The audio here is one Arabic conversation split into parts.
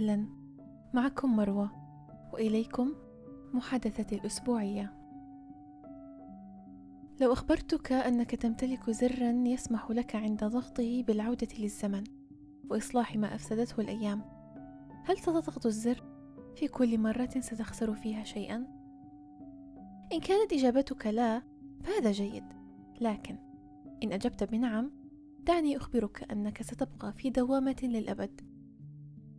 وسهلا معكم مروة وإليكم محادثتي الأسبوعية. لو أخبرتك أنك تمتلك زرا يسمح لك عند ضغطه بالعودة للزمن وإصلاح ما أفسدته الأيام هل ستضغط الزر في كل مرة ستخسر فيها شيئا؟ إن كانت إجابتك لا فهذا جيد. لكن إن أجبت بنعم دعني أخبرك أنك ستبقى في دوامة للأبد.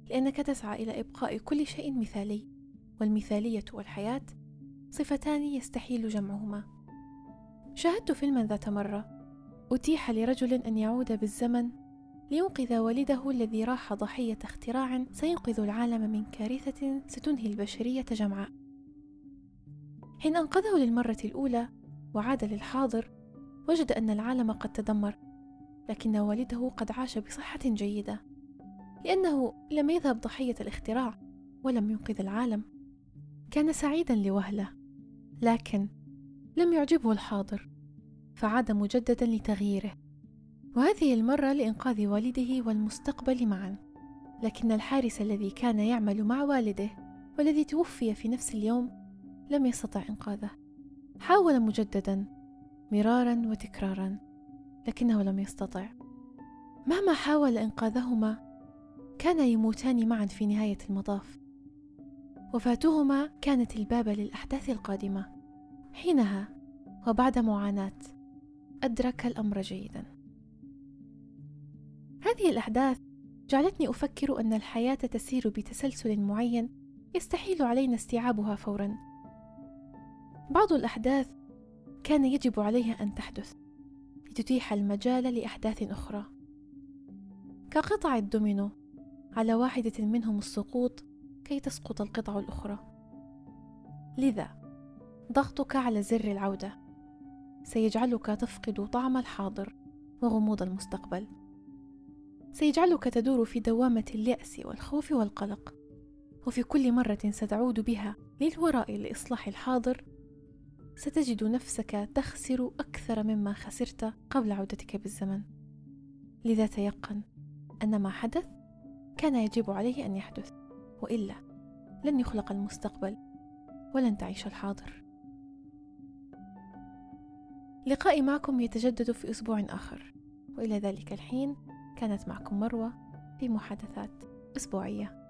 لأنك تسعى إلى إبقاء كل شيء مثالي والمثالية والحياة صفتان يستحيل جمعهما. شاهدت فيلما ذات مرة أتيح لرجل أن يعود بالزمن لينقذ والده الذي راح ضحية اختراع سينقذ العالم من كارثة ستنهي البشرية جمعاء. حين أنقذه للمرة الأولى وعاد للحاضر وجد أن العالم قد تدمر لكن والده قد عاش بصحة جيدة. لأنه لم يذهب ضحية الاختراع ولم ينقذ العالم. كان سعيدا لوهلة لكن لم يعجبه الحاضر فعاد مجددا لتغييره. وهذه المرة لإنقاذ والده والمستقبل معا. لكن الحارس الذي كان يعمل مع والده والذي توفي في نفس اليوم لم يستطع إنقاذه. حاول مجددا مرارا وتكرارا لكنه لم يستطع. مهما حاول إنقاذهما كانا يموتان معا في نهاية المطاف. وفاتهما كانت الباب للأحداث القادمة. حينها وبعد معاناة أدرك الأمر جيدا. هذه الأحداث جعلتني أفكر أن الحياة تسير بتسلسل معين يستحيل علينا استيعابها فورا. بعض الأحداث كان يجب عليها أن تحدث لتتيح المجال لأحداث أخرى. كقطع الدومينو على واحدة منهم السقوط كي تسقط القطع الأخرى. لذا ضغطك على زر العودة. سيجعلك تفقد طعم الحاضر وغموض المستقبل. سيجعلك تدور في دوامة اليأس والخوف والقلق. وفي كل مرة ستعود بها للوراء لإصلاح الحاضر ستجد نفسك تخسر أكثر مما خسرت قبل عودتك بالزمن. لذا تيقن أن ما حدث كان يجب عليه أن يحدث وإلا لن يخلق المستقبل ولن تعيش الحاضر. لقائي معكم يتجدد في أسبوع آخر وإلى ذلك الحين كانت معكم مروة في محادثات أسبوعية.